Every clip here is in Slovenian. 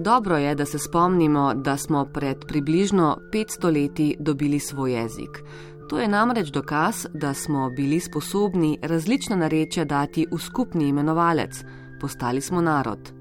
Dobro je, da se spomnimo, da smo pred približno 500 leti dobili svoj jezik. To je namreč dokaz, da smo bili sposobni različna narečja dati v skupni imenovalec, postali smo narod.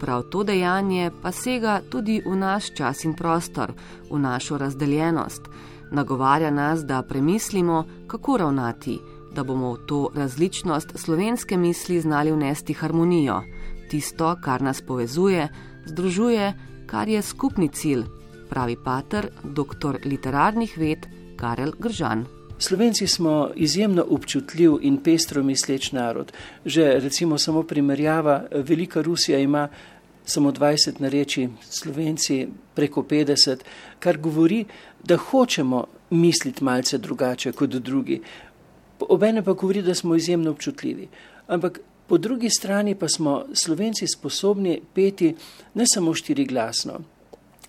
Prav to dejanje pa sega tudi v naš čas in prostor, v našo razdeljenost. Nagovarja nas, da premislimo, kako ravnati, da bomo v to različnost slovenske misli znali vnesti harmonijo, tisto, kar nas povezuje, združuje, kar je skupni cilj, pravi pater, doktor literarnih ved Karel Gržan. Slovenci smo izjemno občutljiv in pestro misleč narod. Že recimo samo primerjava, Velika Rusija ima samo 20 nareči, Slovenci preko 50, kar govori, da hočemo misliti malce drugače kot drugi. Obene pa govori, da smo izjemno občutljivi. Ampak Po drugi strani pa smo slovenci sposobni peti ne samo štiri glasno,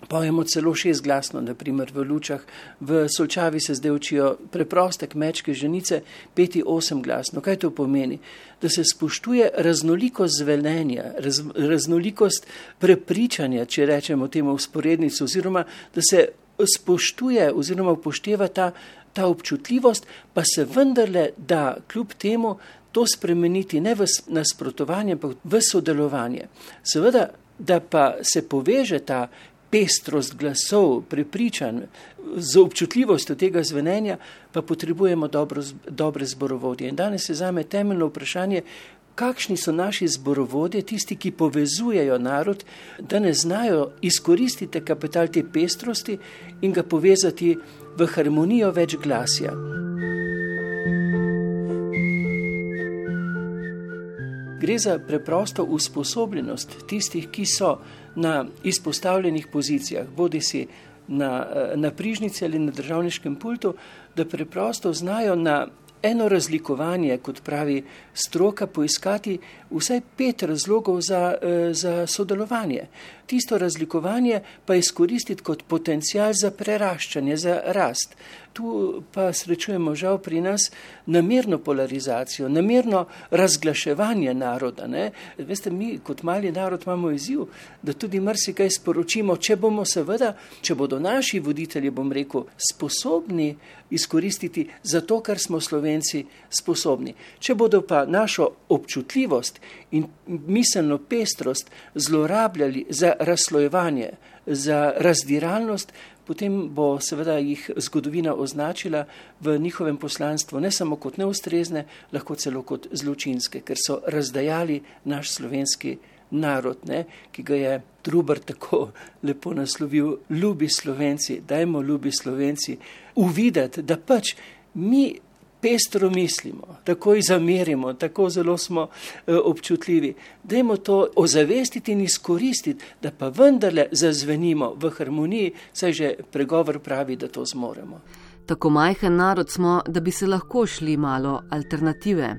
pojemo celo šest glasno, naprimer v lučah, v solčavi se zdaj učijo preproste kmečke ženice, peti osem glasno. Kaj to pomeni? Da se spoštuje raznolikost zvelenja, raz, raznolikost prepričanja, če rečemo temu usporednico, oziroma da se spoštuje oziroma upošteva ta, ta občutljivost, pa se vendarle da kljub temu to spremeniti ne v nasprotovanje, ampak v sodelovanje. Seveda, da pa se poveže ta pestrost glasov, prepričan z občutljivostjo tega zvenenja, pa potrebujemo dobro, dobre zborovodje. In danes je zame temeljno vprašanje, kakšni so naši zborovodje, tisti, ki povezujejo narod, da ne znajo izkoristiti kapital te pestrosti in ga povezati v harmonijo več glasja. Gre za preprosto usposobljenost tistih, ki so na izpostavljenih pozicijah, bodi si na, eh, na prižnici ali na državniškem pultu, da preprosto znajo na eno razlikovanje, kot pravi stroka, poiskati vsaj pet razlogov za, eh, za sodelovanje. Tisto razlikovanje pa izkoristiti kot potencial za preraščanje, za rast tu pa srečujemo žal pri nas namerno polarizacijo, namerno razglaševanje naroda. Ne? Veste, mi kot mali narod imamo izziv, da tudi marsikaj sporočimo, če bomo seveda, če bodo naši voditelji, bom rekel, sposobni izkoristiti za to, kar smo slovenci sposobni. Če bodo pa našo občutljivost in miselno pestrost zlorabljali za razslojevanje, za razdiralnost, potem bo seveda jih zgodovina označila v njihovem poslanstvu ne samo kot neustrezne, lahko celo kot zločinske, ker so razdajali naš slovenski narod, ne, ki ga je Trubar tako lepo naslovil, ljubi slovenci, dajmo ljubi slovenci, uvideti, da pač mi pestro mislimo, tako zamerimo, tako zelo smo e, občutljivi. Dajmo to ozavestiti in izkoristiti, da pa vendarle zazvenimo v harmoniji, saj že pregovor pravi, da to zmoremo. Tako majhen narod smo, da bi se lahko šli malo alternative.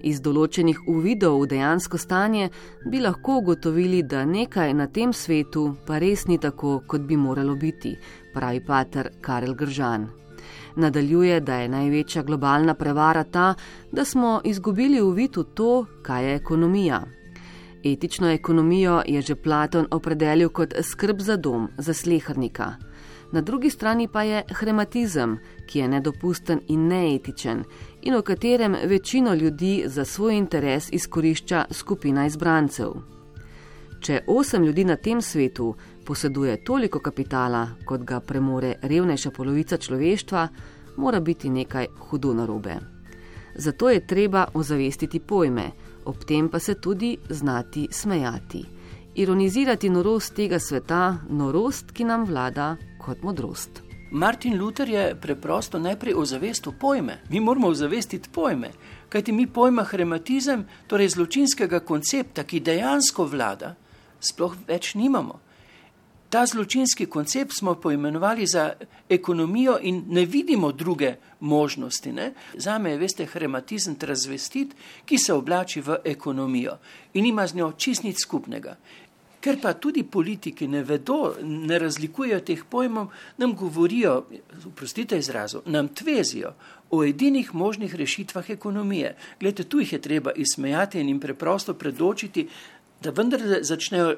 Iz določenih uvidov v dejansko stanje bi lahko ugotovili, da nekaj na tem svetu pa res ni tako, kot bi moralo biti, pravi pater Karel Gržan. Nadaljuje, da je največja globalna prevara ta, da smo izgubili v vidu to, kaj je ekonomija. Etično ekonomijo je že Platon opredelil kot skrb za dom, za slehrnika. Na drugi strani pa je hematizem, ki je nedopusten in neetičen in v katerem večino ljudi za svoj interes izkorišča skupina izbrancev. Če osem ljudi na tem svetu poseduje toliko kapitala, kot ga premore revnejša polovica človeštva, mora biti nekaj hudo narobe. Zato je treba ozavestiti pojme, ob tem pa se tudi znati smejati. Ironizirati norost tega sveta, norost, ki nam vlada kot modrost. Martin Luther je preprosto najprej ozavestil pojme. Mi moramo ozavestiti pojme, kajti mi pojma hematizem, torej zločinskega koncepta, ki dejansko vlada, sploh več nimamo. Ta zločinski koncept smo poimenovali za ekonomijo in ne vidimo druge možnosti. Ne? Za me je, veste, hematizem razvestit, ki se oblači v ekonomijo in ima z njo čist nič skupnega. Ker pa tudi politiki ne vedo, ne razlikujejo teh pojmov, nam govorijo, oprostite izrazu, nam tvezijo o edinih možnih rešitvah ekonomije. Glede, tu jih je treba izsmejati in jim preprosto predočiti, da vendar začnejo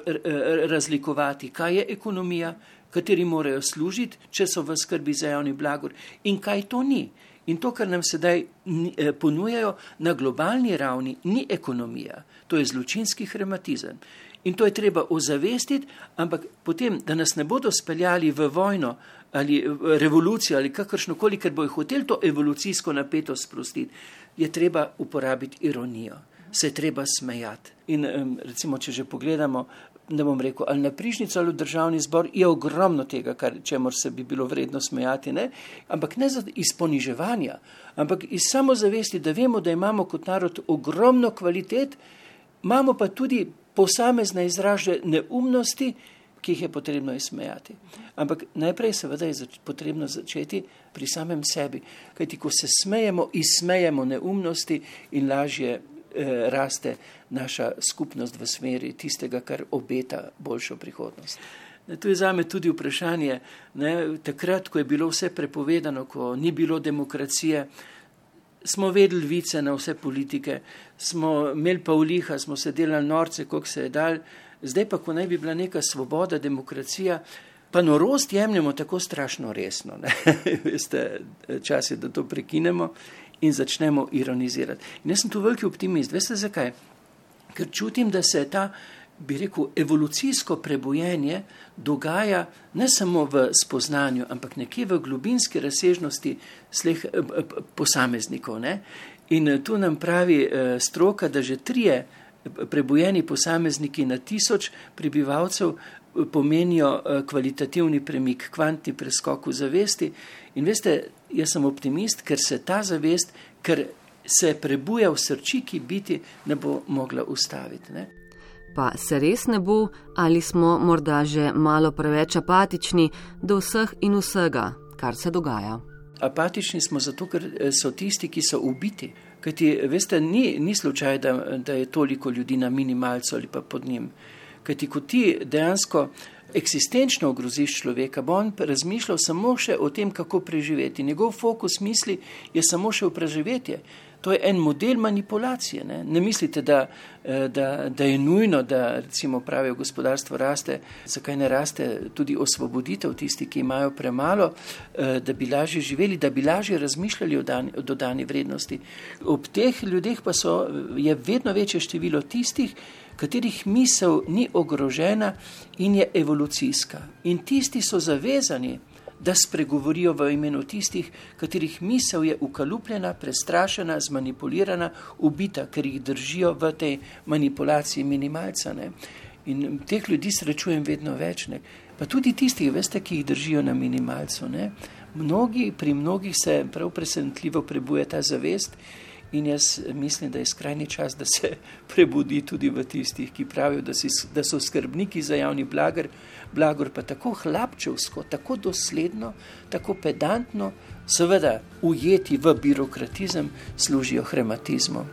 razlikovati, kaj je ekonomija, kateri morajo služiti, če so v skrbi za javni blagor in kaj to ni. In to, kar nam sedaj eh, ponujajo na globalni ravni, ni ekonomija, to je zločinski hematizem. In to je treba ozavestiti, ampak potem, da nas ne bodo speljali v vojno ali revolucijo ali kakršno koli, ker bojo hoteli to evolucijsko napetost sprostiti, je treba uporabiti ironijo, se je treba smejati. In recimo, če že pogledamo, ne bom rekel, ali na prižnico ali v državni zbor, je ogromno tega, kar, čemor se bi bilo vredno smejati, ne? ampak ne iz poniževanja, ampak iz samozavesti, da vemo, da imamo kot narod ogromno kvalitet, imamo pa tudi posamezne izraže neumnosti, ki jih je potrebno izsmejati. Ampak najprej seveda je zač potrebno začeti pri samem sebi, kajti ko se smejemo, izsmejemo neumnosti in lažje raste naša skupnost v smeri tistega, kar obeta boljšo prihodnost. To je za me tudi vprašanje. Ne, takrat, ko je bilo vse prepovedano, ko ni bilo demokracije, smo vedeli vice na vse politike, smo imeli pa uliha, smo se delali norce, koliko se je dal. Zdaj pa, ko naj bi bila neka svoboda, demokracija, pa norost jemljemo tako strašno resno. Veste, čas je, da to prekinemo in začnemo ironizirati. In jaz sem tu veliki optimist. Veste zakaj? Ker čutim, da se ta, bi rekel, evolucijsko prebojenje dogaja ne samo v spoznanju, ampak nekje v globinski razsežnosti sleh posameznikov. Ne? In eh, tu nam pravi eh, stroka, da že trije prebojeni posamezniki na tisoč prebivalcev eh, pomenijo kvalitativni premik, kvantni preskok v zavesti. In veste, jaz sem optimist, ker se ta zavest, ker se prebuja v srčiki biti, ne bo mogla ustaviti. Ne? Pa se res ne bo, ali smo morda že malo preveč apatični do vseh in vsega, kar se dogaja. Apatični smo zato, ker eh, so tisti, ki so ubiti. Kajti, veste, ni, ni slučaj, da, da je toliko ljudi na minimalcu ali pa pod njim. Kajti, ko ti dejansko eksistenčno ogroziš človeka, bo on razmišljal samo še o tem, kako preživeti. Njegov fokus misli je samo še v preživetje. To je en model manipulacije. Ne, ne mislite, da, eh, da, da je nujno, da recimo pravijo gospodarstvo raste, zakaj ne raste tudi osvoboditev tisti, ki imajo premalo, eh, da bi lažje živeli, da bi lažje razmišljali o, dani, o dodani vrednosti. Ob teh ljudeh pa so, je vedno večje število tistih, katerih misel ni ogrožena in je evolucijska. In tisti so zavezani da spregovorijo v imenu tistih, katerih misel je ukalupljena, prestrašena, zmanipulirana, ubita, ker jih držijo v tej manipulaciji minimalca. Ne. In teh ljudi srečujem vedno več. Ne. Pa tudi tistih, veste, ki jih držijo na minimalcu. Ne. Mnogi, pri mnogih se prav presenetljivo prebuja ta zavest. In jaz mislim, da je skrajni čas, da se prebudi tudi v tistih, ki pravijo, da, si, da so skrbniki za javni blagor, blagor pa tako hlapčevsko, tako dosledno, tako pedantno, seveda ujeti v birokratizem, služijo hematizmu.